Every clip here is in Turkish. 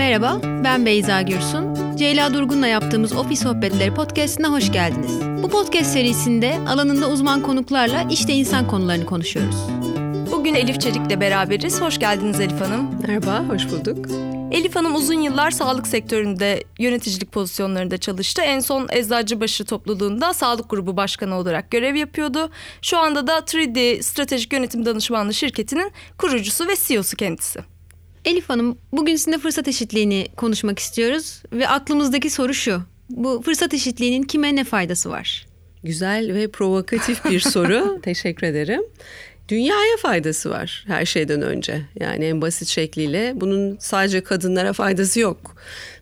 Merhaba, ben Beyza Gürsun. Ceyla Durgun'la yaptığımız Ofis Sohbetleri podcastine hoş geldiniz. Bu podcast serisinde alanında uzman konuklarla işte insan konularını konuşuyoruz. Bugün Elif Çelik'le beraberiz. Hoş geldiniz Elif Hanım. Merhaba, hoş bulduk. Elif Hanım uzun yıllar sağlık sektöründe yöneticilik pozisyonlarında çalıştı. En son Eczacıbaşı topluluğunda sağlık grubu başkanı olarak görev yapıyordu. Şu anda da 3D Stratejik Yönetim Danışmanlığı şirketinin kurucusu ve CEO'su kendisi. Elif Hanım, bugün sizinle fırsat eşitliğini konuşmak istiyoruz ve aklımızdaki soru şu. Bu fırsat eşitliğinin kime ne faydası var? Güzel ve provokatif bir soru. Teşekkür ederim. Dünyaya faydası var her şeyden önce. Yani en basit şekliyle bunun sadece kadınlara faydası yok.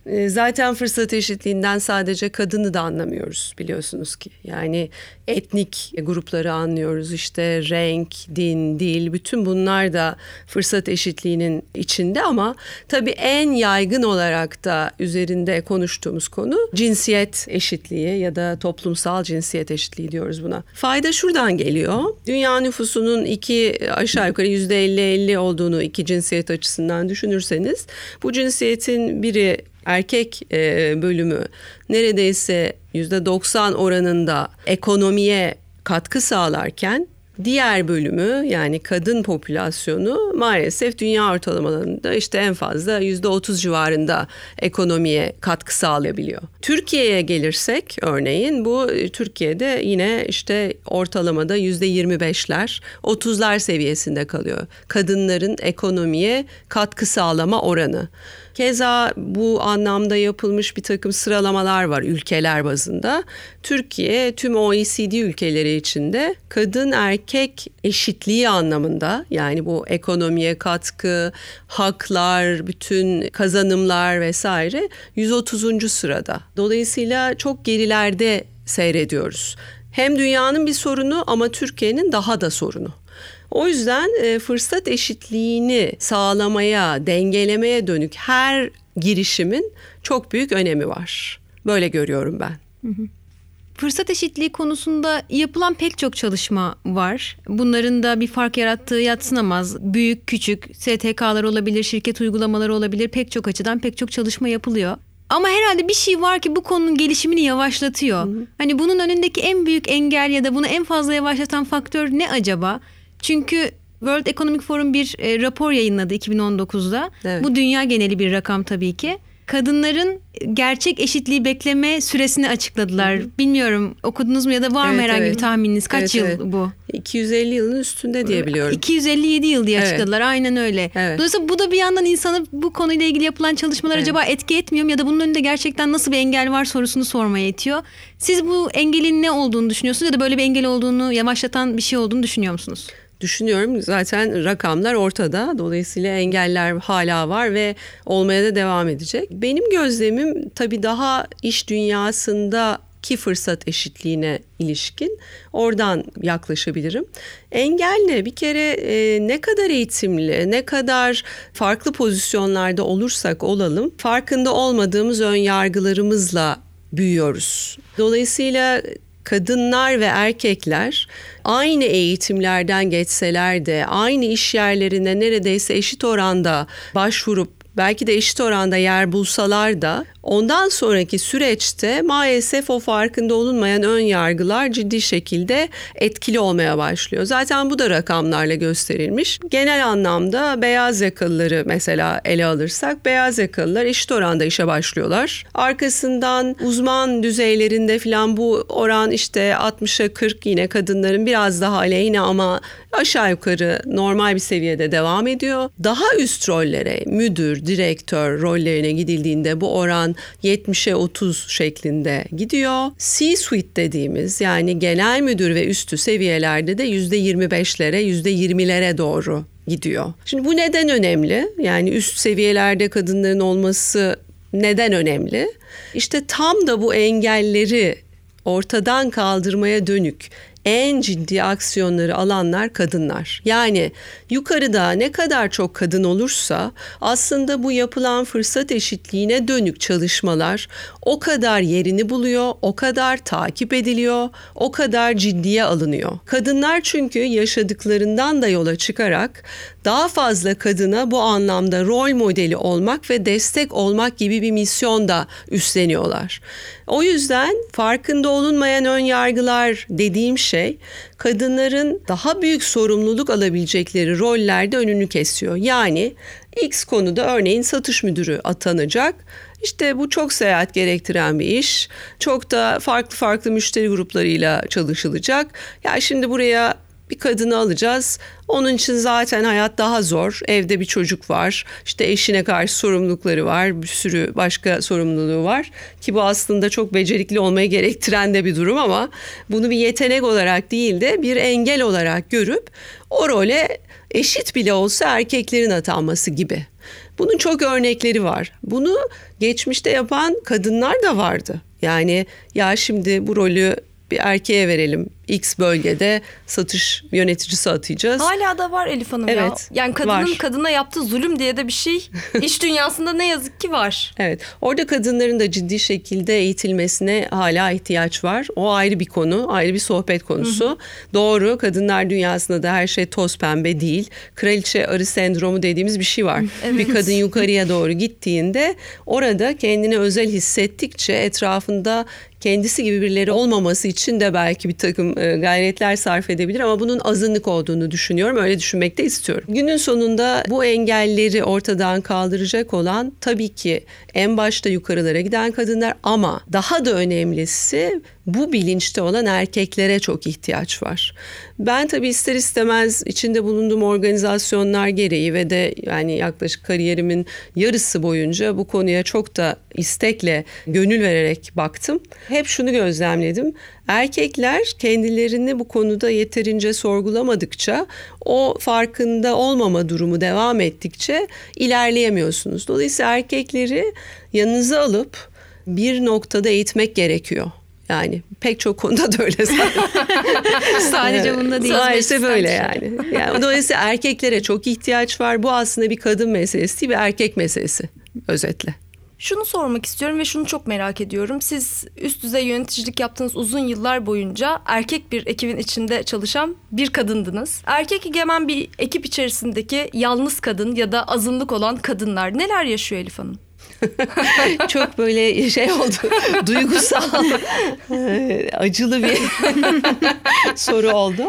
Ee, zaten fırsat eşitliğinden sadece kadını da anlamıyoruz biliyorsunuz ki. Yani etnik grupları anlıyoruz işte renk, din, dil bütün bunlar da fırsat eşitliğinin içinde ama tabii en yaygın olarak da üzerinde konuştuğumuz konu cinsiyet eşitliği ya da toplumsal cinsiyet eşitliği diyoruz buna. Fayda şuradan geliyor. Dünya nüfusunun iki aşağı yukarı yüzde 50-50 olduğunu iki cinsiyet açısından düşünürseniz bu cinsiyetin biri erkek e, bölümü neredeyse yüzde 90 oranında ekonomiye katkı sağlarken Diğer bölümü yani kadın popülasyonu maalesef dünya ortalamalarında işte en fazla yüzde otuz civarında ekonomiye katkı sağlayabiliyor. Türkiye'ye gelirsek örneğin bu Türkiye'de yine işte ortalamada yüzde yirmi beşler otuzlar seviyesinde kalıyor. Kadınların ekonomiye katkı sağlama oranı. Keza bu anlamda yapılmış bir takım sıralamalar var ülkeler bazında. Türkiye tüm OECD ülkeleri içinde kadın erkek eşitliği anlamında yani bu ekonomiye katkı, haklar, bütün kazanımlar vesaire 130. sırada. Dolayısıyla çok gerilerde seyrediyoruz. Hem dünyanın bir sorunu ama Türkiye'nin daha da sorunu. O yüzden e, fırsat eşitliğini sağlamaya, dengelemeye dönük her girişimin çok büyük önemi var. Böyle görüyorum ben. Fırsat eşitliği konusunda yapılan pek çok çalışma var. Bunların da bir fark yarattığı yatsınamaz. Büyük, küçük, STK'lar olabilir, şirket uygulamaları olabilir. Pek çok açıdan pek çok çalışma yapılıyor. Ama herhalde bir şey var ki bu konunun gelişimini yavaşlatıyor. Hı hı. Hani bunun önündeki en büyük engel ya da bunu en fazla yavaşlatan faktör ne acaba? Çünkü World Economic Forum bir e, rapor yayınladı 2019'da. Evet. Bu dünya geneli bir rakam tabii ki. Kadınların gerçek eşitliği bekleme süresini açıkladılar. Hı hı. Bilmiyorum okudunuz mu ya da var evet, mı herhangi evet. bir tahmininiz? Kaç evet, yıl evet. bu? 250 yılın üstünde diye biliyorum. 257 yıl diye evet. açıkladılar. Aynen öyle. Evet. Dolayısıyla bu da bir yandan insanı bu konuyla ilgili yapılan çalışmalar evet. acaba etki etmiyor mu ya da bunun önünde gerçekten nasıl bir engel var sorusunu sormaya itiyor. Siz bu engelin ne olduğunu düşünüyorsunuz ya da böyle bir engel olduğunu yavaşlatan bir şey olduğunu düşünüyor musunuz? Düşünüyorum. Zaten rakamlar ortada. Dolayısıyla engeller hala var ve olmaya da devam edecek. Benim gözlemim tabii daha iş dünyasında ki fırsat eşitliğine ilişkin oradan yaklaşabilirim. Engel ne? Bir kere e, ne kadar eğitimli, ne kadar farklı pozisyonlarda olursak olalım farkında olmadığımız ön yargılarımızla büyüyoruz. Dolayısıyla kadınlar ve erkekler aynı eğitimlerden geçseler de aynı iş yerlerine neredeyse eşit oranda başvurup belki de eşit oranda yer bulsalar da ondan sonraki süreçte maalesef o farkında olunmayan ön yargılar ciddi şekilde etkili olmaya başlıyor. Zaten bu da rakamlarla gösterilmiş. Genel anlamda beyaz yakalıları mesela ele alırsak beyaz yakalılar eşit oranda işe başlıyorlar. Arkasından uzman düzeylerinde falan bu oran işte 60'a 40 yine kadınların biraz daha aleyhine ama aşağı yukarı normal bir seviyede devam ediyor. Daha üst rollere müdür, direktör rollerine gidildiğinde bu oran 70'e 30 şeklinde gidiyor. C-suite dediğimiz yani genel müdür ve üstü seviyelerde de %25'lere %20'lere doğru gidiyor. Şimdi bu neden önemli? Yani üst seviyelerde kadınların olması neden önemli? İşte tam da bu engelleri ortadan kaldırmaya dönük en ciddi aksiyonları alanlar kadınlar. Yani yukarıda ne kadar çok kadın olursa aslında bu yapılan fırsat eşitliğine dönük çalışmalar o kadar yerini buluyor, o kadar takip ediliyor, o kadar ciddiye alınıyor. Kadınlar çünkü yaşadıklarından da yola çıkarak daha fazla kadına bu anlamda rol modeli olmak ve destek olmak gibi bir misyon da üstleniyorlar. O yüzden farkında olunmayan ön yargılar dediğim şey kadınların daha büyük sorumluluk alabilecekleri rollerde önünü kesiyor. Yani X konuda örneğin satış müdürü atanacak. İşte bu çok seyahat gerektiren bir iş. Çok da farklı farklı müşteri gruplarıyla çalışılacak. Ya şimdi buraya bir kadını alacağız. Onun için zaten hayat daha zor. Evde bir çocuk var. İşte eşine karşı sorumlulukları var. Bir sürü başka sorumluluğu var. Ki bu aslında çok becerikli olmayı gerektiren de bir durum ama bunu bir yetenek olarak değil de bir engel olarak görüp o role eşit bile olsa erkeklerin atanması gibi. Bunun çok örnekleri var. Bunu geçmişte yapan kadınlar da vardı. Yani ya şimdi bu rolü bir erkeğe verelim. X bölgede satış yöneticisi atayacağız. Hala da var Elif Hanım evet, ya. Yani kadının var. kadına yaptığı zulüm diye de bir şey iş dünyasında ne yazık ki var. Evet. Orada kadınların da ciddi şekilde eğitilmesine hala ihtiyaç var. O ayrı bir konu, ayrı bir sohbet konusu. Hı hı. Doğru. Kadınlar dünyasında da her şey toz pembe değil. Kraliçe arı sendromu dediğimiz bir şey var. Evet. Bir kadın yukarıya doğru gittiğinde orada kendini özel hissettikçe etrafında kendisi gibi birileri olmaması için de belki bir takım e, gayretler sarf edebilir ama bunun azınlık olduğunu düşünüyorum. Öyle düşünmek de istiyorum. Günün sonunda bu engelleri ortadan kaldıracak olan tabii ki en başta yukarılara giden kadınlar ama daha da önemlisi bu bilinçte olan erkeklere çok ihtiyaç var. Ben tabii ister istemez içinde bulunduğum organizasyonlar gereği ve de yani yaklaşık kariyerimin yarısı boyunca bu konuya çok da istekle gönül vererek baktım. Hep şunu gözlemledim. Erkekler kendilerini bu konuda yeterince sorgulamadıkça o farkında olmama durumu devam ettikçe ilerleyemiyorsunuz. Dolayısıyla erkekleri yanınıza alıp bir noktada eğitmek gerekiyor. Yani pek çok konuda da öyle Sadece bunda değil. Sadece böyle yani. yani. Dolayısıyla erkeklere çok ihtiyaç var. Bu aslında bir kadın meselesi değil bir erkek meselesi özetle. Şunu sormak istiyorum ve şunu çok merak ediyorum. Siz üst düzey yöneticilik yaptığınız uzun yıllar boyunca erkek bir ekibin içinde çalışan bir kadındınız. Erkek egemen bir ekip içerisindeki yalnız kadın ya da azınlık olan kadınlar neler yaşıyor Elif Hanım? Çok böyle şey oldu. Duygusal, acılı bir soru oldu.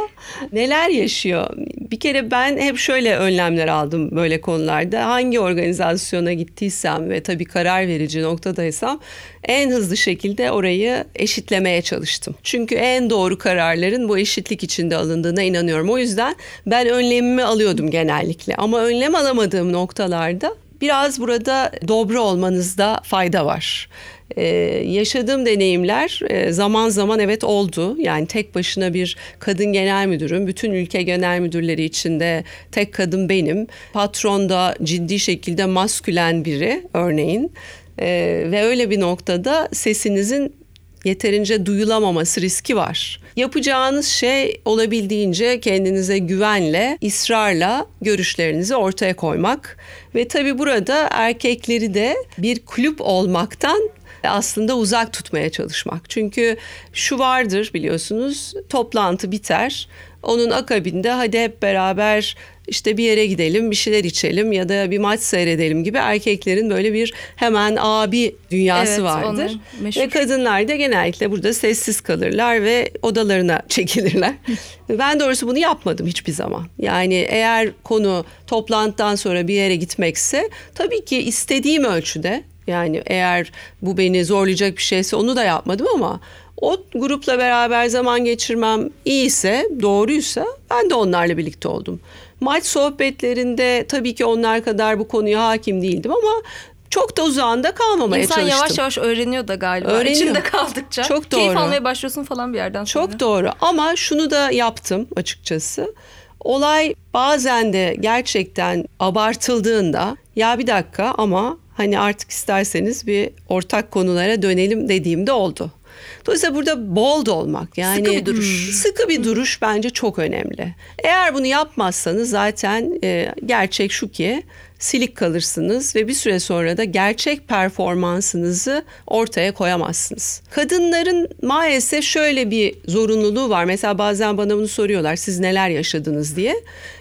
Neler yaşıyor? Bir kere ben hep şöyle önlemler aldım böyle konularda. Hangi organizasyona gittiysem ve tabii karar verici noktadaysam en hızlı şekilde orayı eşitlemeye çalıştım. Çünkü en doğru kararların bu eşitlik içinde alındığına inanıyorum. O yüzden ben önlemimi alıyordum genellikle. Ama önlem alamadığım noktalarda biraz burada dobra olmanızda fayda var. Ee, yaşadığım deneyimler e, zaman zaman evet oldu. Yani tek başına bir kadın genel müdürüm. Bütün ülke genel müdürleri içinde tek kadın benim. Patron da ciddi şekilde maskülen biri örneğin. Ee, ve öyle bir noktada sesinizin yeterince duyulamaması riski var. Yapacağınız şey olabildiğince kendinize güvenle, ısrarla görüşlerinizi ortaya koymak ve tabii burada erkekleri de bir kulüp olmaktan aslında uzak tutmaya çalışmak. Çünkü şu vardır biliyorsunuz toplantı biter. Onun akabinde hadi hep beraber işte bir yere gidelim, bir şeyler içelim ya da bir maç seyredelim gibi erkeklerin böyle bir hemen abi dünyası evet, vardır. Ve kadınlar da genellikle burada sessiz kalırlar ve odalarına çekilirler. ben doğrusu bunu yapmadım hiçbir zaman. Yani eğer konu toplantıdan sonra bir yere gitmekse tabii ki istediğim ölçüde yani eğer bu beni zorlayacak bir şeyse onu da yapmadım ama o grupla beraber zaman geçirmem iyiyse, doğruysa ben de onlarla birlikte oldum. Maç sohbetlerinde tabii ki onlar kadar bu konuya hakim değildim ama çok da uzağında kalmamaya İnsan çalıştım. İnsan yavaş yavaş öğreniyor da galiba. Öğreniyor. İçinde kaldıkça. Çok doğru. Keyif almaya başlıyorsun falan bir yerden sonra. Çok doğru ama şunu da yaptım açıkçası. Olay bazen de gerçekten abartıldığında ya bir dakika ama hani artık isterseniz bir ortak konulara dönelim dediğimde oldu. Dolayısıyla burada bold olmak yani sıkı bir duruş. Hmm, sıkı bir duruş bence çok önemli. Eğer bunu yapmazsanız zaten e, gerçek şu ki silik kalırsınız ve bir süre sonra da gerçek performansınızı ortaya koyamazsınız. Kadınların maalesef şöyle bir zorunluluğu var. Mesela bazen bana bunu soruyorlar siz neler yaşadınız diye.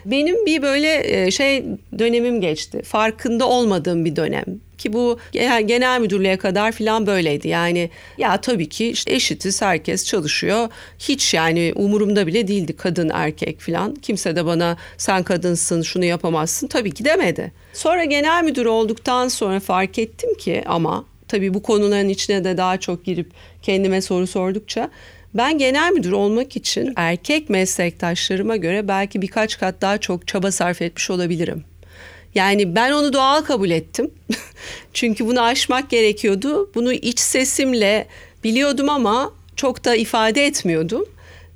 Benim bir böyle e, şey dönemim geçti. Farkında olmadığım bir dönem. Ki bu genel müdürlüğe kadar filan böyleydi. Yani ya tabii ki işte eşitiz herkes çalışıyor. Hiç yani umurumda bile değildi kadın erkek filan. Kimse de bana sen kadınsın şunu yapamazsın tabii ki demedi. Sonra genel müdür olduktan sonra fark ettim ki ama tabii bu konuların içine de daha çok girip kendime soru sordukça ben genel müdür olmak için erkek meslektaşlarıma göre belki birkaç kat daha çok çaba sarf etmiş olabilirim. Yani ben onu doğal kabul ettim. Çünkü bunu aşmak gerekiyordu. Bunu iç sesimle biliyordum ama çok da ifade etmiyordum.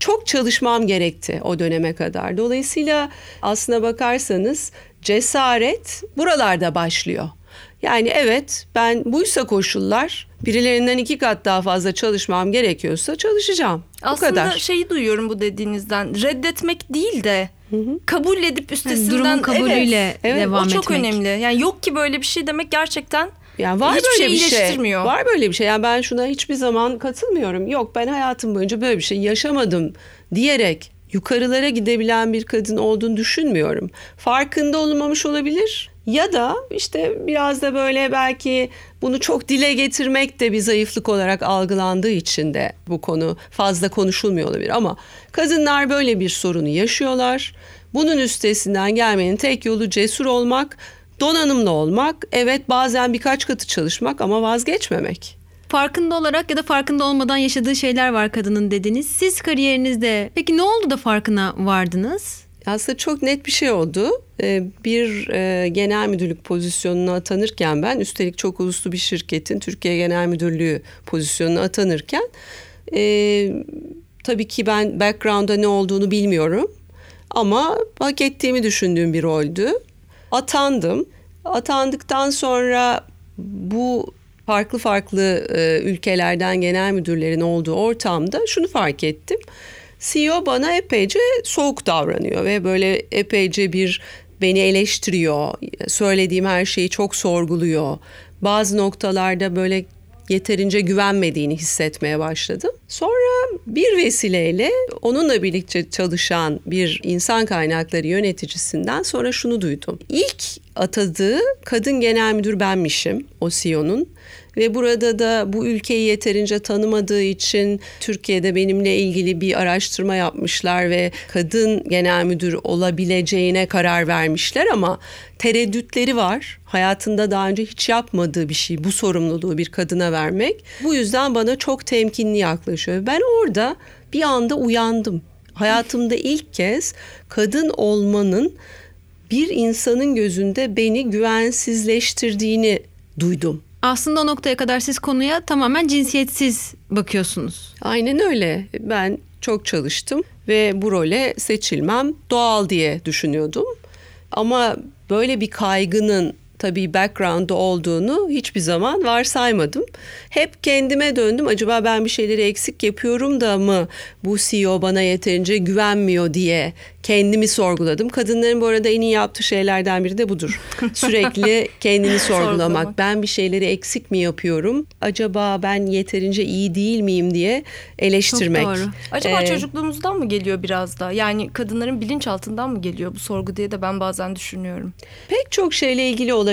Çok çalışmam gerekti o döneme kadar. Dolayısıyla aslına bakarsanız cesaret buralarda başlıyor. Yani evet ben buysa koşullar birilerinden iki kat daha fazla çalışmam gerekiyorsa çalışacağım. Aslında bu kadar. şeyi duyuyorum bu dediğinizden reddetmek değil de kabul edip üstesinden yani durumun kabulüyle evet, devam evet, o etmek. çok önemli. Yani yok ki böyle bir şey demek gerçekten Yani var hiçbir böyle şey bir şey. Var böyle bir şey. Yani ben şuna hiçbir zaman katılmıyorum. Yok ben hayatım boyunca böyle bir şey yaşamadım diyerek yukarılara gidebilen bir kadın olduğunu düşünmüyorum. Farkında olmamış olabilir. Ya da işte biraz da böyle belki bunu çok dile getirmek de bir zayıflık olarak algılandığı için de bu konu fazla konuşulmuyor olabilir. Ama kadınlar böyle bir sorunu yaşıyorlar. Bunun üstesinden gelmenin tek yolu cesur olmak, donanımlı olmak, evet bazen birkaç katı çalışmak ama vazgeçmemek. Farkında olarak ya da farkında olmadan yaşadığı şeyler var kadının dediniz. Siz kariyerinizde peki ne oldu da farkına vardınız? Aslında çok net bir şey oldu. Ee, Bir e, genel müdürlük pozisyonuna atanırken ben üstelik çok uluslu bir şirketin Türkiye Genel Müdürlüğü pozisyonuna atanırken e, tabii ki ben background'da ne olduğunu bilmiyorum ama hak ettiğimi düşündüğüm bir roldü. Atandım. Atandıktan sonra bu farklı farklı e, ülkelerden genel müdürlerin olduğu ortamda şunu fark ettim. CEO bana epeyce soğuk davranıyor ve böyle epeyce bir beni eleştiriyor. Söylediğim her şeyi çok sorguluyor. Bazı noktalarda böyle yeterince güvenmediğini hissetmeye başladım. Sonra bir vesileyle onunla birlikte çalışan bir insan kaynakları yöneticisinden sonra şunu duydum. İlk atadığı kadın genel müdür benmişim o CEO'nun. Ve burada da bu ülkeyi yeterince tanımadığı için Türkiye'de benimle ilgili bir araştırma yapmışlar ve kadın genel müdür olabileceğine karar vermişler ama tereddütleri var. Hayatında daha önce hiç yapmadığı bir şey bu sorumluluğu bir kadına vermek. Bu yüzden bana çok temkinli yaklaşıyor. Ben orada bir anda uyandım. Hayatımda ilk kez kadın olmanın bir insanın gözünde beni güvensizleştirdiğini duydum. Aslında o noktaya kadar siz konuya tamamen cinsiyetsiz bakıyorsunuz. Aynen öyle. Ben çok çalıştım ve bu role seçilmem doğal diye düşünüyordum. Ama böyle bir kaygının tabii background'da olduğunu hiçbir zaman varsaymadım. Hep kendime döndüm. Acaba ben bir şeyleri eksik yapıyorum da mı bu CEO bana yeterince güvenmiyor diye kendimi sorguladım. Kadınların bu arada en iyi yaptığı şeylerden biri de budur. Sürekli kendini sorgulamak. Ben bir şeyleri eksik mi yapıyorum? Acaba ben yeterince iyi değil miyim diye eleştirmek. Çok doğru. Acaba Ee, çocukluğumuzdan mı geliyor biraz da? Yani kadınların bilinçaltından mı geliyor bu sorgu diye de ben bazen düşünüyorum. Pek çok şeyle ilgili olabilir.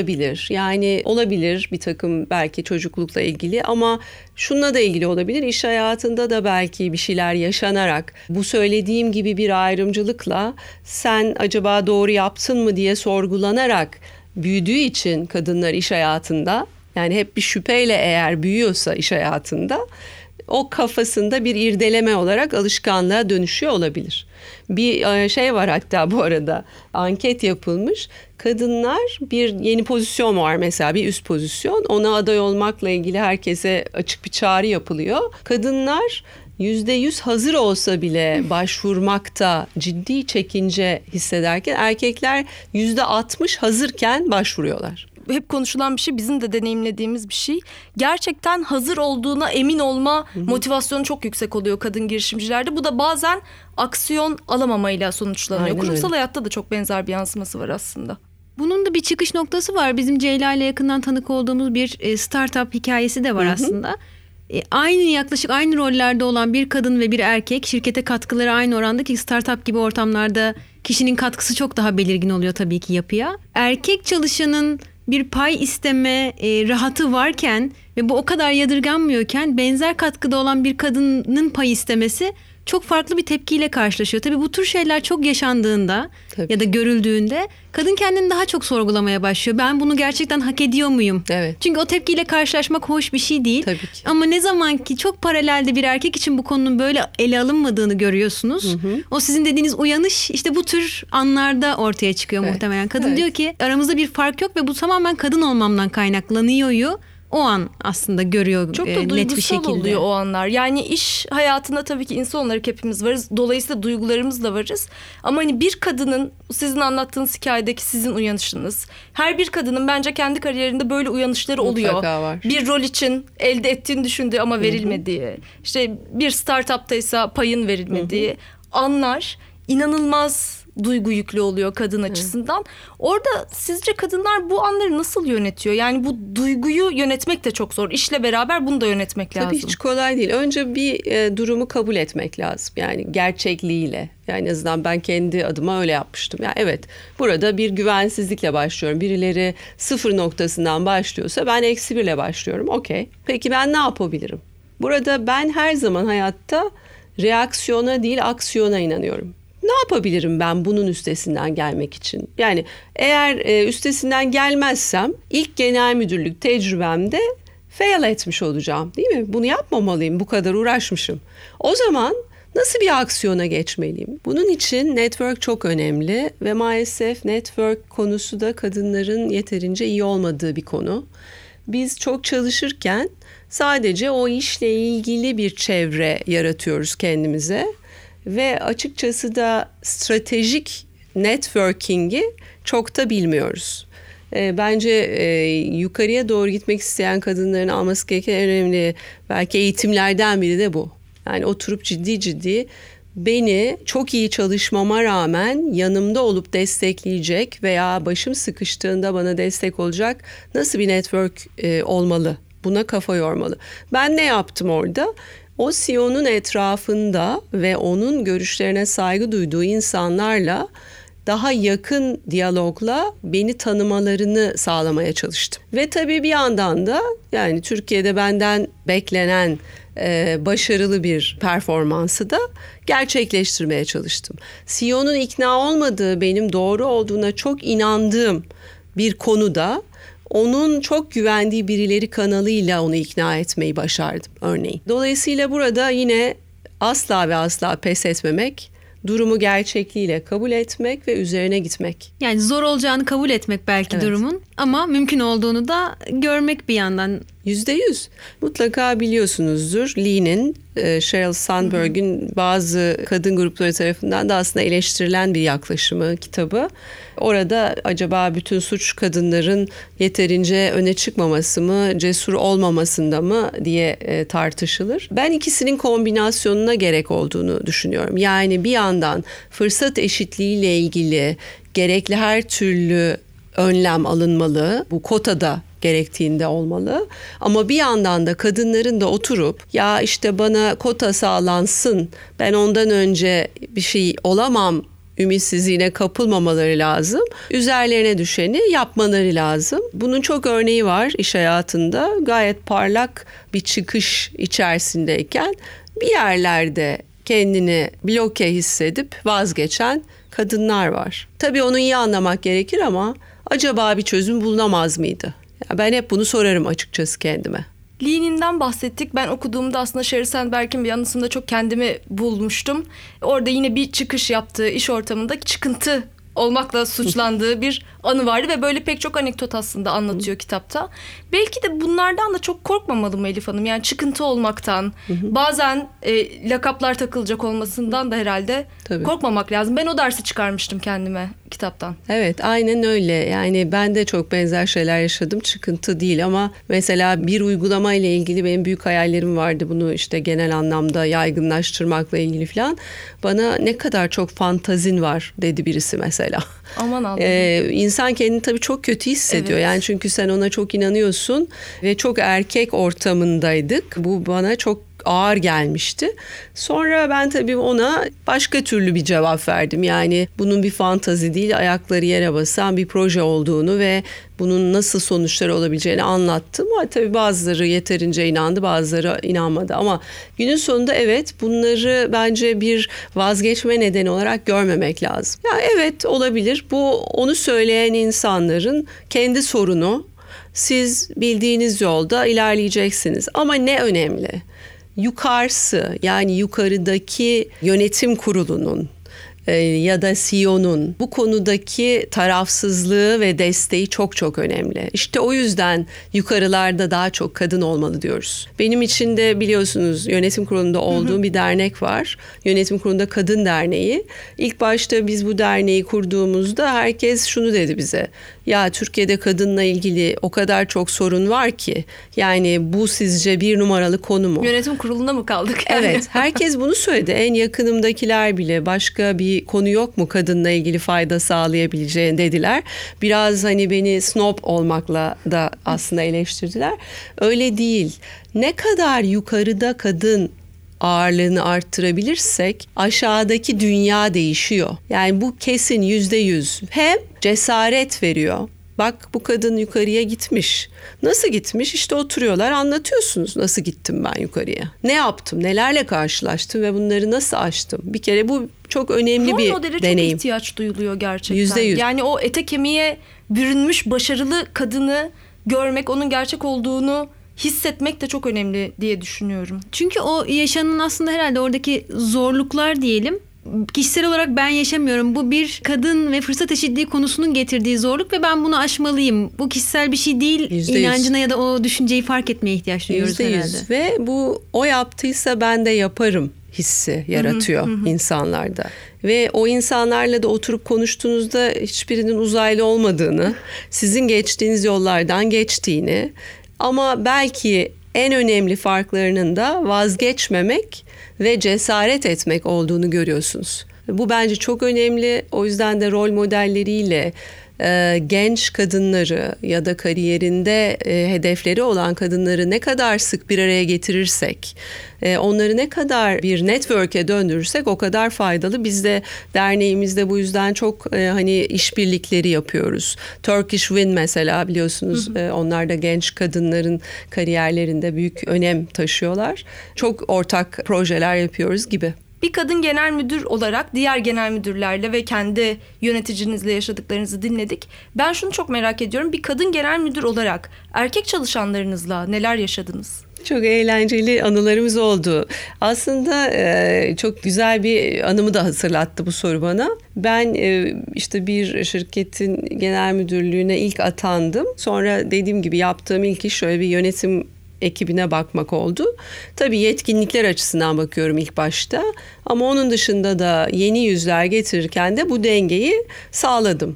Yani olabilir bir takım belki çocuklukla ilgili ama şununla da ilgili olabilir. İş hayatında da belki bir şeyler yaşanarak bu söylediğim gibi bir ayrımcılıkla sen acaba doğru yaptın mı diye sorgulanarak büyüdüğü için kadınlar iş hayatında yani hep bir şüpheyle eğer büyüyorsa iş hayatında o kafasında bir irdeleme olarak alışkanlığa dönüşüyor olabilir. Bir e, şey var hatta bu arada anket yapılmış. Kadınlar bir yeni pozisyon var mesela bir üst pozisyon. Ona aday olmakla ilgili herkese açık bir çağrı yapılıyor. Kadınlar yüzde yüz hazır olsa bile başvurmakta ciddi çekince hissederken erkekler yüzde altmış hazırken başvuruyorlar hep konuşulan bir şey bizim de deneyimlediğimiz bir şey. Gerçekten hazır olduğuna emin olma motivasyonu çok yüksek oluyor kadın girişimcilerde. Bu da bazen aksiyon alamamayla sonuçlanıyor. Aynen Kurumsal öyle. hayatta da çok benzer bir yansıması var aslında. Bunun da bir çıkış noktası var. Bizim Ceyla ile yakından tanık olduğumuz bir e, startup hikayesi de var Hı-hı. aslında. E, aynı yaklaşık aynı rollerde olan bir kadın ve bir erkek şirkete katkıları aynı oranda ki startup gibi ortamlarda kişinin katkısı çok daha belirgin oluyor tabii ki yapıya. Erkek çalışanın bir pay isteme e, rahatı varken ve bu o kadar yadırganmıyorken benzer katkıda olan bir kadının pay istemesi çok farklı bir tepkiyle karşılaşıyor. Tabii bu tür şeyler çok yaşandığında Tabii. ya da görüldüğünde kadın kendini daha çok sorgulamaya başlıyor. Ben bunu gerçekten hak ediyor muyum? Evet. Çünkü o tepkiyle karşılaşmak hoş bir şey değil. Tabii ki. Ama ne zaman ki çok paralelde bir erkek için bu konunun böyle ele alınmadığını görüyorsunuz. Hı hı. O sizin dediğiniz uyanış işte bu tür anlarda ortaya çıkıyor evet. muhtemelen. Kadın evet. diyor ki aramızda bir fark yok ve bu tamamen kadın olmamdan kaynaklanıyor o an aslında görüyor Çok da e, net bir şekilde. oluyor o anlar. Yani iş hayatında tabii ki insan olarak hepimiz varız. Dolayısıyla duygularımız da varız. Ama hani bir kadının sizin anlattığınız hikayedeki sizin uyanışınız. Her bir kadının bence kendi kariyerinde böyle uyanışları oluyor. Mutlaka var. Bir rol için elde ettiğini düşündüğü ama verilmediği. Hı hı. İşte bir startuptaysa payın verilmediği hı hı. anlar inanılmaz duygu yüklü oluyor kadın açısından. Orada sizce kadınlar bu anları nasıl yönetiyor? Yani bu duyguyu yönetmek de çok zor. İşle beraber bunu da yönetmek lazım. Tabii hiç kolay değil. Önce bir e, durumu kabul etmek lazım. Yani gerçekliğiyle. Yani en azından ben kendi adıma öyle yapmıştım. Yani evet burada bir güvensizlikle başlıyorum. Birileri sıfır noktasından başlıyorsa ben eksi birle başlıyorum. Okey. Peki ben ne yapabilirim? Burada ben her zaman hayatta reaksiyona değil aksiyona inanıyorum ne yapabilirim ben bunun üstesinden gelmek için? Yani eğer e, üstesinden gelmezsem ilk genel müdürlük tecrübemde fail etmiş olacağım değil mi? Bunu yapmamalıyım bu kadar uğraşmışım. O zaman nasıl bir aksiyona geçmeliyim? Bunun için network çok önemli ve maalesef network konusu da kadınların yeterince iyi olmadığı bir konu. Biz çok çalışırken sadece o işle ilgili bir çevre yaratıyoruz kendimize ve açıkçası da stratejik networking'i çok da bilmiyoruz. E, bence e, yukarıya doğru gitmek isteyen kadınların alması gereken en önemli belki eğitimlerden biri de bu. Yani oturup ciddi ciddi beni çok iyi çalışmama rağmen yanımda olup destekleyecek veya başım sıkıştığında bana destek olacak nasıl bir network e, olmalı? Buna kafa yormalı. Ben ne yaptım orada? O CEO'nun etrafında ve onun görüşlerine saygı duyduğu insanlarla daha yakın diyalogla beni tanımalarını sağlamaya çalıştım. Ve tabii bir yandan da yani Türkiye'de benden beklenen e, başarılı bir performansı da gerçekleştirmeye çalıştım. CEO'nun ikna olmadığı benim doğru olduğuna çok inandığım bir konuda onun çok güvendiği birileri kanalıyla onu ikna etmeyi başardım örneğin. Dolayısıyla burada yine asla ve asla pes etmemek, durumu gerçekliğiyle kabul etmek ve üzerine gitmek. Yani zor olacağını kabul etmek belki evet. durumun ama mümkün olduğunu da görmek bir yandan. Yüzde yüz. Mutlaka biliyorsunuzdur Lee'nin, e, Sheryl Sandberg'in bazı kadın grupları tarafından da aslında eleştirilen bir yaklaşımı kitabı. Orada acaba bütün suç kadınların yeterince öne çıkmaması mı, cesur olmamasında mı diye e, tartışılır. Ben ikisinin kombinasyonuna gerek olduğunu düşünüyorum. Yani bir yandan fırsat eşitliği ile ilgili gerekli her türlü önlem alınmalı. Bu kotada gerektiğinde olmalı. Ama bir yandan da kadınların da oturup ya işte bana kota sağlansın ben ondan önce bir şey olamam ümitsizliğine kapılmamaları lazım. Üzerlerine düşeni yapmaları lazım. Bunun çok örneği var iş hayatında. Gayet parlak bir çıkış içerisindeyken bir yerlerde kendini bloke hissedip vazgeçen kadınlar var. Tabii onu iyi anlamak gerekir ama acaba bir çözüm bulunamaz mıydı? Ben hep bunu sorarım açıkçası kendime. Lean'inden bahsettik. Ben okuduğumda aslında Sheryl Sandberg'in bir anısında çok kendimi bulmuştum. Orada yine bir çıkış yaptığı iş ortamında çıkıntı olmakla suçlandığı bir anı vardı ve böyle pek çok anekdot aslında anlatıyor kitapta. Belki de bunlardan da çok korkmamalı mı Elif Hanım? Yani çıkıntı olmaktan, bazen e, lakaplar takılacak olmasından da herhalde Tabii. korkmamak lazım. Ben o dersi çıkarmıştım kendime kitaptan. Evet aynen öyle. Yani ben de çok benzer şeyler yaşadım. Çıkıntı değil ama mesela bir uygulama ile ilgili benim büyük hayallerim vardı. Bunu işte genel anlamda yaygınlaştırmakla ilgili falan. Bana ne kadar çok fantazin var dedi birisi mesela. Aman Allah'ım. Ee, insan kendini tabii çok kötü hissediyor. Evet. Yani çünkü sen ona çok inanıyorsun ve çok erkek ortamındaydık. Bu bana çok ağır gelmişti. Sonra ben tabii ona başka türlü bir cevap verdim. Yani bunun bir fantazi değil, ayakları yere basan bir proje olduğunu ve bunun nasıl sonuçları olabileceğini anlattım. Ama tabii bazıları yeterince inandı, bazıları inanmadı. Ama günün sonunda evet bunları bence bir vazgeçme nedeni olarak görmemek lazım. Ya evet olabilir. Bu onu söyleyen insanların kendi sorunu. Siz bildiğiniz yolda ilerleyeceksiniz. Ama ne önemli? Yukarısı yani yukarıdaki yönetim kurulunun ya da CEO'nun bu konudaki tarafsızlığı ve desteği çok çok önemli. İşte o yüzden yukarılarda daha çok kadın olmalı diyoruz. Benim için de biliyorsunuz yönetim kurulunda olduğum hı hı. bir dernek var. Yönetim kurulunda Kadın Derneği. İlk başta biz bu derneği kurduğumuzda herkes şunu dedi bize. Ya Türkiye'de kadınla ilgili o kadar çok sorun var ki yani bu sizce bir numaralı konu mu? Yönetim kurulunda mı kaldık? Yani? Evet herkes bunu söyledi. En yakınımdakiler bile başka bir konu yok mu kadınla ilgili fayda sağlayabileceğin dediler. Biraz hani beni snob olmakla da aslında eleştirdiler. Öyle değil. Ne kadar yukarıda kadın ağırlığını arttırabilirsek aşağıdaki dünya değişiyor. Yani bu kesin yüzde yüz. Hem cesaret veriyor. Bak bu kadın yukarıya gitmiş. Nasıl gitmiş? İşte oturuyorlar anlatıyorsunuz nasıl gittim ben yukarıya. Ne yaptım? Nelerle karşılaştım ve bunları nasıl aştım? Bir kere bu çok önemli Rol bir modele deneyim. çok ihtiyaç duyuluyor gerçekten. Yüzde yüz. Yani o ete kemiğe bürünmüş başarılı kadını görmek, onun gerçek olduğunu hissetmek de çok önemli diye düşünüyorum. Çünkü o yaşanan aslında herhalde oradaki zorluklar diyelim kişisel olarak ben yaşamıyorum. Bu bir kadın ve fırsat eşitliği konusunun getirdiği zorluk ve ben bunu aşmalıyım. Bu kişisel bir şey değil. %100. İnancına ya da o düşünceyi fark etmeye ihtiyaç duyuyoruz %100. herhalde. Ve bu o yaptıysa ben de yaparım hissi yaratıyor hı hı. insanlarda. Ve o insanlarla da oturup konuştuğunuzda hiçbirinin uzaylı olmadığını, sizin geçtiğiniz yollardan geçtiğini ama belki en önemli farklarının da vazgeçmemek ve cesaret etmek olduğunu görüyorsunuz. Bu bence çok önemli. O yüzden de rol modelleriyle e, genç kadınları ya da kariyerinde e, hedefleri olan kadınları ne kadar sık bir araya getirirsek, e, onları ne kadar bir network'e döndürürsek o kadar faydalı. Biz de derneğimizde bu yüzden çok e, hani işbirlikleri yapıyoruz. Turkish Win mesela biliyorsunuz hı hı. E, onlar da genç kadınların kariyerlerinde büyük önem taşıyorlar. Çok ortak projeler yapıyoruz gibi. Bir kadın genel müdür olarak diğer genel müdürlerle ve kendi yöneticinizle yaşadıklarınızı dinledik. Ben şunu çok merak ediyorum. Bir kadın genel müdür olarak erkek çalışanlarınızla neler yaşadınız? Çok eğlenceli anılarımız oldu. Aslında e, çok güzel bir anımı da hatırlattı bu soru bana. Ben e, işte bir şirketin genel müdürlüğüne ilk atandım. Sonra dediğim gibi yaptığım ilk iş şöyle bir yönetim ekibine bakmak oldu. Tabii yetkinlikler açısından bakıyorum ilk başta ama onun dışında da yeni yüzler getirirken de bu dengeyi sağladım.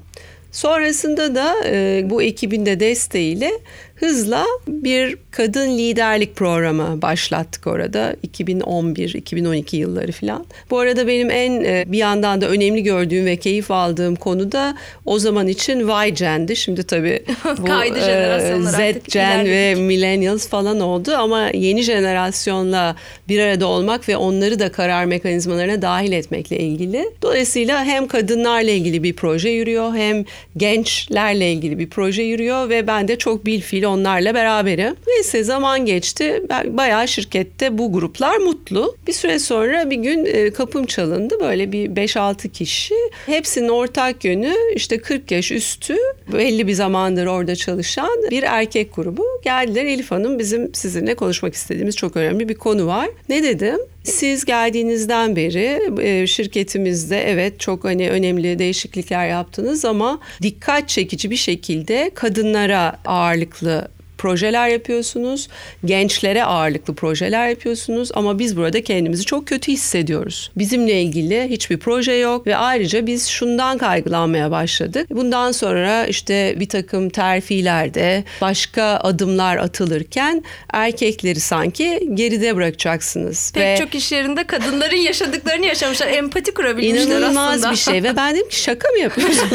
Sonrasında da e, bu ekibin de desteğiyle hızla bir kadın liderlik programı başlattık orada 2011-2012 yılları falan. Bu arada benim en e, bir yandan da önemli gördüğüm ve keyif aldığım konu da o zaman için Y-Gen'di. Şimdi tabii bu Kaydı e, Z-Gen ve Millennials falan oldu ama yeni jenerasyonla bir arada olmak ve onları da karar mekanizmalarına dahil etmekle ilgili. Dolayısıyla hem kadınlarla ilgili bir proje yürüyor hem gençlerle ilgili bir proje yürüyor ve ben de çok bilfil onlarla beraberim. Neyse zaman geçti. Bayağı şirkette bu gruplar mutlu. Bir süre sonra bir gün e, kapım çalındı. Böyle bir 5-6 kişi. Hepsinin ortak yönü işte 40 yaş üstü belli bir zamandır orada çalışan bir erkek grubu. Geldiler Elif Hanım bizim sizinle konuşmak istediğimiz çok önemli bir konu var. Ne dedim? Siz geldiğinizden beri e, şirketimizde evet çok hani önemli değişiklikler yaptınız ama dikkat çekici bir şekilde kadınlara ağırlıklı projeler yapıyorsunuz. Gençlere ağırlıklı projeler yapıyorsunuz ama biz burada kendimizi çok kötü hissediyoruz. Bizimle ilgili hiçbir proje yok ve ayrıca biz şundan kaygılanmaya başladık. Bundan sonra işte bir takım terfilerde başka adımlar atılırken erkekleri sanki geride bırakacaksınız. Pek ve çok iş yerinde kadınların yaşadıklarını yaşamışlar. Empati kurabilmişler İnanılmaz aslında. bir şey ve ben dedim ki şaka mı yapıyorsun?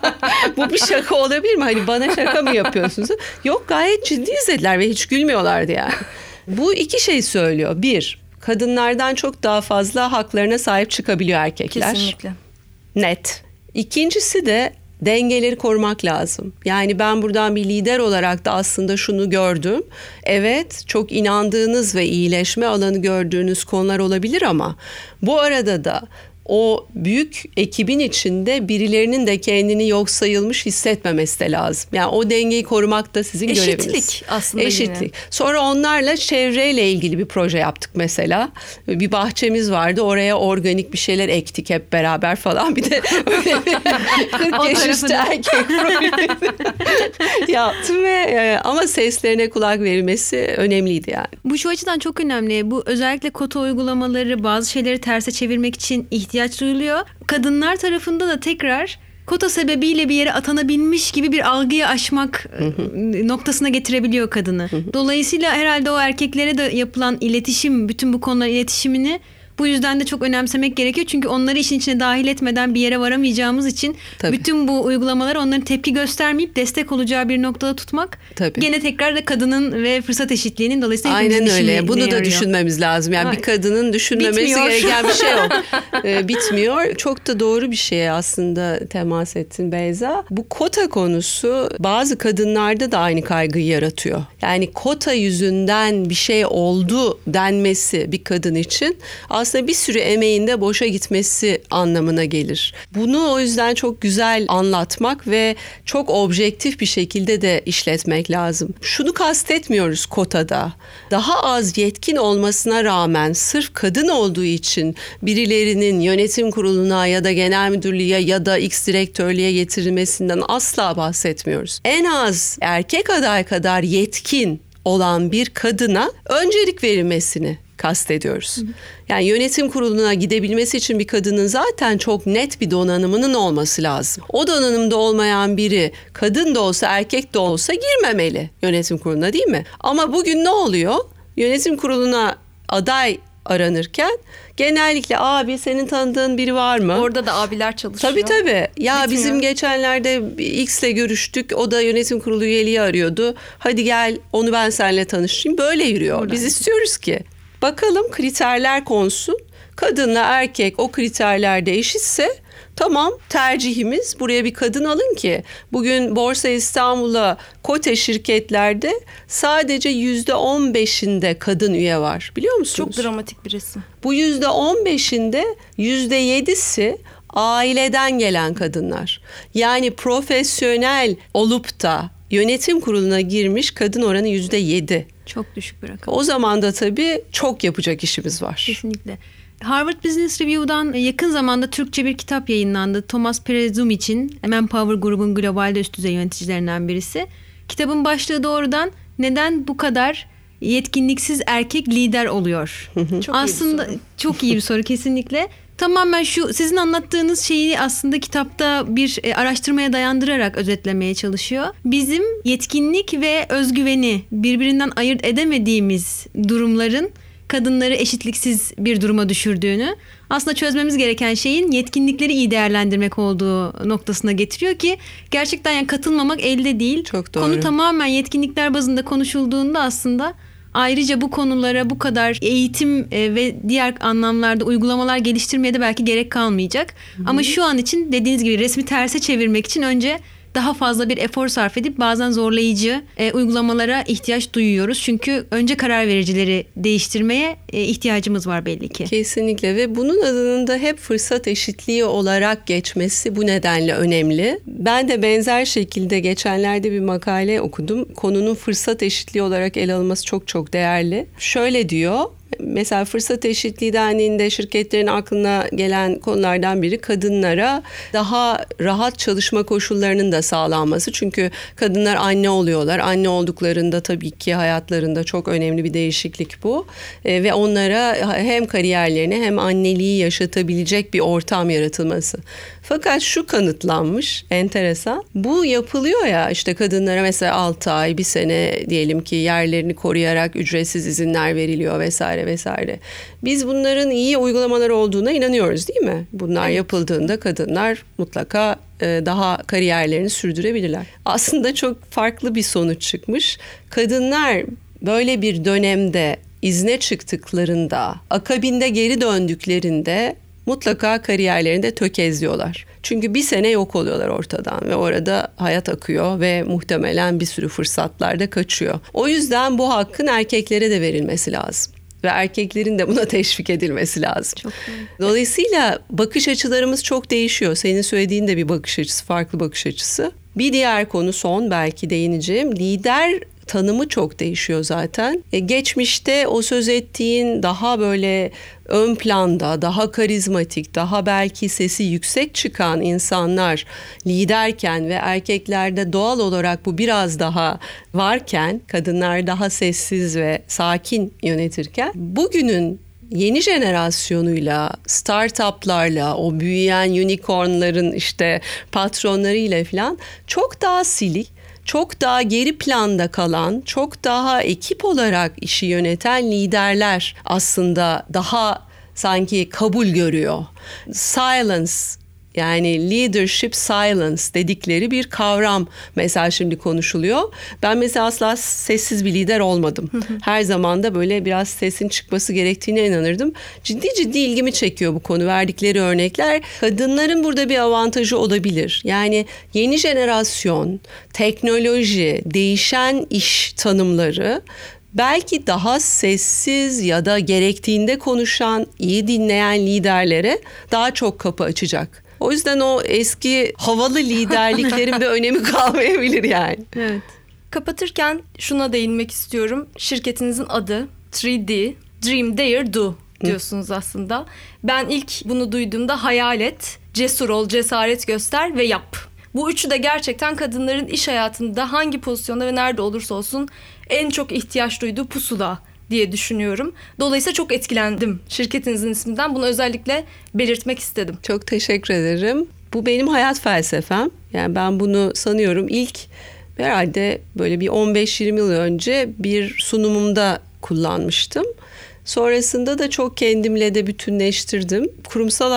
Bu bir şaka olabilir mi? Hani bana şaka mı yapıyorsunuz? Yok gayet ciddi izlediler ve hiç gülmüyorlardı yani. Bu iki şey söylüyor. Bir, kadınlardan çok daha fazla haklarına sahip çıkabiliyor erkekler. Kesinlikle. Net. İkincisi de dengeleri korumak lazım. Yani ben buradan bir lider olarak da aslında şunu gördüm. Evet çok inandığınız ve iyileşme alanı gördüğünüz konular olabilir ama bu arada da o büyük ekibin içinde birilerinin de kendini yok sayılmış hissetmemesi de lazım. Yani o dengeyi korumak da sizin Eşitlik göreviniz. aslında Eşitlik. yine. Sonra onlarla çevreyle ilgili bir proje yaptık mesela. Bir bahçemiz vardı. Oraya organik bir şeyler ektik hep beraber falan. Bir de öyle bir 40 O yaş üstü erkek yaptım ve e, ama seslerine kulak verilmesi önemliydi yani. Bu şu açıdan çok önemli. Bu özellikle kota uygulamaları bazı şeyleri terse çevirmek için ihtiyaç duyuluyor. Kadınlar tarafında da tekrar kota sebebiyle bir yere atanabilmiş gibi bir algıyı aşmak e, noktasına getirebiliyor kadını. Dolayısıyla herhalde o erkeklere de yapılan iletişim, bütün bu konular iletişimini bu yüzden de çok önemsemek gerekiyor. Çünkü onları işin içine dahil etmeden bir yere varamayacağımız için Tabii. bütün bu uygulamalar onların tepki göstermeyip destek olacağı bir noktada tutmak. Tabii. Gene tekrar da kadının ve fırsat eşitliğinin dolayısıyla Aynen öyle. Bunu da yarıyor. düşünmemiz lazım. Yani Ay. bir kadının düşünmemesi Bitmiyor. gereken bir şey yok. Ee, bitmiyor. Çok da doğru bir şeye aslında temas ettin Beyza. Bu kota konusu bazı kadınlarda da aynı kaygıyı yaratıyor. Yani kota yüzünden bir şey oldu denmesi bir kadın için aslında bir sürü emeğinde boşa gitmesi anlamına gelir. Bunu o yüzden çok güzel anlatmak ve çok objektif bir şekilde de işletmek lazım. Şunu kastetmiyoruz kotada. Daha az yetkin olmasına rağmen sırf kadın olduğu için birilerinin yönetim kuruluna ya da genel müdürlüğe ya da X direktörlüğe getirilmesinden asla bahsetmiyoruz. En az erkek aday kadar yetkin olan bir kadına öncelik verilmesini kastediyoruz. Yani yönetim kuruluna gidebilmesi için bir kadının zaten çok net bir donanımının olması lazım. O donanımda olmayan biri kadın da olsa erkek de olsa girmemeli yönetim kuruluna değil mi? Ama bugün ne oluyor? Yönetim kuruluna aday aranırken genellikle abi senin tanıdığın biri var mı? Orada da abiler çalışıyor. Tabii tabii. Ya Bitmiyor. bizim geçenlerde X'le görüştük. O da yönetim kurulu üyeliği arıyordu. Hadi gel onu ben seninle tanıştırayım. Böyle yürüyor. Biz istiyoruz ki bakalım kriterler konsun. Kadınla erkek o kriterlerde eşitse tamam tercihimiz buraya bir kadın alın ki bugün Borsa İstanbul'a kote şirketlerde sadece yüzde on beşinde kadın üye var biliyor musunuz? Çok dramatik bir resim. Bu yüzde on beşinde yüzde yedisi aileden gelen kadınlar. Yani profesyonel olup da yönetim kuruluna girmiş kadın oranı yüzde yedi. Çok düşük bir rakam. O zaman da tabii çok yapacak işimiz var. Kesinlikle. Harvard Business Review'dan yakın zamanda Türkçe bir kitap yayınlandı. Thomas Perezum için Manpower grubun globalde üst düzey yöneticilerinden birisi. Kitabın başlığı doğrudan neden bu kadar yetkinliksiz erkek lider oluyor? Çok iyi bir aslında soru. çok iyi bir soru kesinlikle. Tamamen şu sizin anlattığınız şeyi aslında kitapta bir e, araştırmaya dayandırarak özetlemeye çalışıyor. Bizim yetkinlik ve özgüveni birbirinden ayırt edemediğimiz durumların kadınları eşitliksiz bir duruma düşürdüğünü aslında çözmemiz gereken şeyin yetkinlikleri iyi değerlendirmek olduğu noktasına getiriyor ki gerçekten yani katılmamak elde değil. Çok doğru. Konu tamamen yetkinlikler bazında konuşulduğunda aslında ayrıca bu konulara bu kadar eğitim e, ve diğer anlamlarda uygulamalar geliştirmeye de belki gerek kalmayacak. Ama şu an için dediğiniz gibi resmi terse çevirmek için önce daha fazla bir efor sarf edip bazen zorlayıcı e, uygulamalara ihtiyaç duyuyoruz. Çünkü önce karar vericileri değiştirmeye e, ihtiyacımız var belli ki. Kesinlikle ve bunun adının da hep fırsat eşitliği olarak geçmesi bu nedenle önemli. Ben de benzer şekilde geçenlerde bir makale okudum. Konunun fırsat eşitliği olarak ele alınması çok çok değerli. Şöyle diyor, mesela fırsat eşitliği dendiğinde şirketlerin aklına gelen konulardan biri kadınlara daha rahat çalışma koşullarının da sağlanması. Çünkü kadınlar anne oluyorlar. Anne olduklarında tabii ki hayatlarında çok önemli bir değişiklik bu. E, ve onlara hem kariyerlerini hem anneliği yaşatabilecek bir ortam yaratılması. Fakat şu kanıtlanmış enteresan. Bu yapılıyor ya işte kadınlara mesela 6 ay bir sene diyelim ki yerlerini koruyarak ücretsiz izinler veriliyor vesaire vesaire. Biz bunların iyi uygulamalar olduğuna inanıyoruz değil mi? Bunlar evet. yapıldığında kadınlar mutlaka e, daha kariyerlerini sürdürebilirler. Aslında çok farklı bir sonuç çıkmış. Kadınlar böyle bir dönemde izne çıktıklarında, akabinde geri döndüklerinde mutlaka kariyerlerinde tökezliyorlar. Çünkü bir sene yok oluyorlar ortadan ve orada hayat akıyor ve muhtemelen bir sürü fırsatlar da kaçıyor. O yüzden bu hakkın erkeklere de verilmesi lazım ve erkeklerin de buna teşvik edilmesi lazım. Çok Dolayısıyla bakış açılarımız çok değişiyor. Senin söylediğin de bir bakış açısı, farklı bakış açısı. Bir diğer konu son belki değineceğim. Lider tanımı çok değişiyor zaten. E, geçmişte o söz ettiğin daha böyle ön planda, daha karizmatik, daha belki sesi yüksek çıkan insanlar liderken ve erkeklerde doğal olarak bu biraz daha varken, kadınlar daha sessiz ve sakin yönetirken bugünün yeni jenerasyonuyla, startuplarla, o büyüyen unicornların işte patronlarıyla falan çok daha silik çok daha geri planda kalan, çok daha ekip olarak işi yöneten liderler aslında daha sanki kabul görüyor. Silence yani leadership silence dedikleri bir kavram mesela şimdi konuşuluyor. Ben mesela asla sessiz bir lider olmadım. Her zaman da böyle biraz sesin çıkması gerektiğine inanırdım. Ciddi ciddi ilgimi çekiyor bu konu. Verdikleri örnekler kadınların burada bir avantajı olabilir. Yani yeni jenerasyon, teknoloji, değişen iş tanımları belki daha sessiz ya da gerektiğinde konuşan, iyi dinleyen liderlere daha çok kapı açacak. O yüzden o eski havalı liderliklerin bir önemi kalmayabilir yani. Evet. Kapatırken şuna değinmek istiyorum. Şirketinizin adı 3D, Dream Dare Do diyorsunuz aslında. Ben ilk bunu duyduğumda hayal et, cesur ol, cesaret göster ve yap. Bu üçü de gerçekten kadınların iş hayatında hangi pozisyonda ve nerede olursa olsun en çok ihtiyaç duyduğu pusula diye düşünüyorum. Dolayısıyla çok etkilendim şirketinizin isminden. Bunu özellikle belirtmek istedim. Çok teşekkür ederim. Bu benim hayat felsefem. Yani ben bunu sanıyorum ilk herhalde böyle bir 15-20 yıl önce bir sunumumda kullanmıştım. Sonrasında da çok kendimle de bütünleştirdim. Kurumsal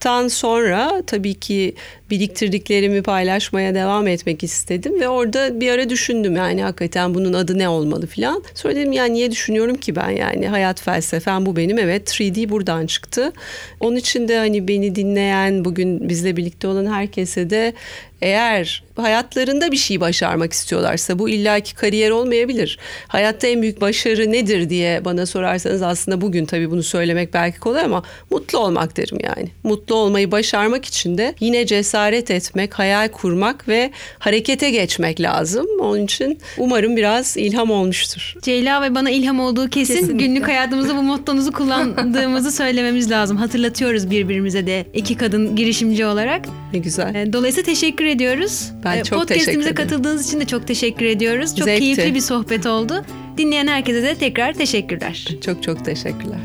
hayattan sonra tabii ki biriktirdiklerimi paylaşmaya devam etmek istedim ve orada bir ara düşündüm yani hakikaten bunun adı ne olmalı filan. Sonra dedim yani niye düşünüyorum ki ben yani hayat felsefem bu benim evet 3D buradan çıktı. Onun için de hani beni dinleyen bugün bizle birlikte olan herkese de eğer hayatlarında bir şey başarmak istiyorlarsa bu illaki kariyer olmayabilir. Hayatta en büyük başarı nedir diye bana sorarsanız aslında bugün tabii bunu söylemek belki kolay ama mutlu olmak derim yani. Mutlu olmayı başarmak için de yine cesaret etmek, hayal kurmak ve harekete geçmek lazım. Onun için umarım biraz ilham olmuştur. Ceyla ve bana ilham olduğu kesin. Kesinlikle. Günlük hayatımızda bu mottonuzu kullandığımızı söylememiz lazım. Hatırlatıyoruz birbirimize de iki kadın girişimci olarak. Ne güzel. Ee, dolayısıyla teşekkür ediyoruz. Ben ee, çok Podcast'imize katıldığınız için de çok teşekkür ediyoruz. Çok Zevkti. keyifli bir sohbet oldu. Dinleyen herkese de tekrar teşekkürler. Çok çok teşekkürler.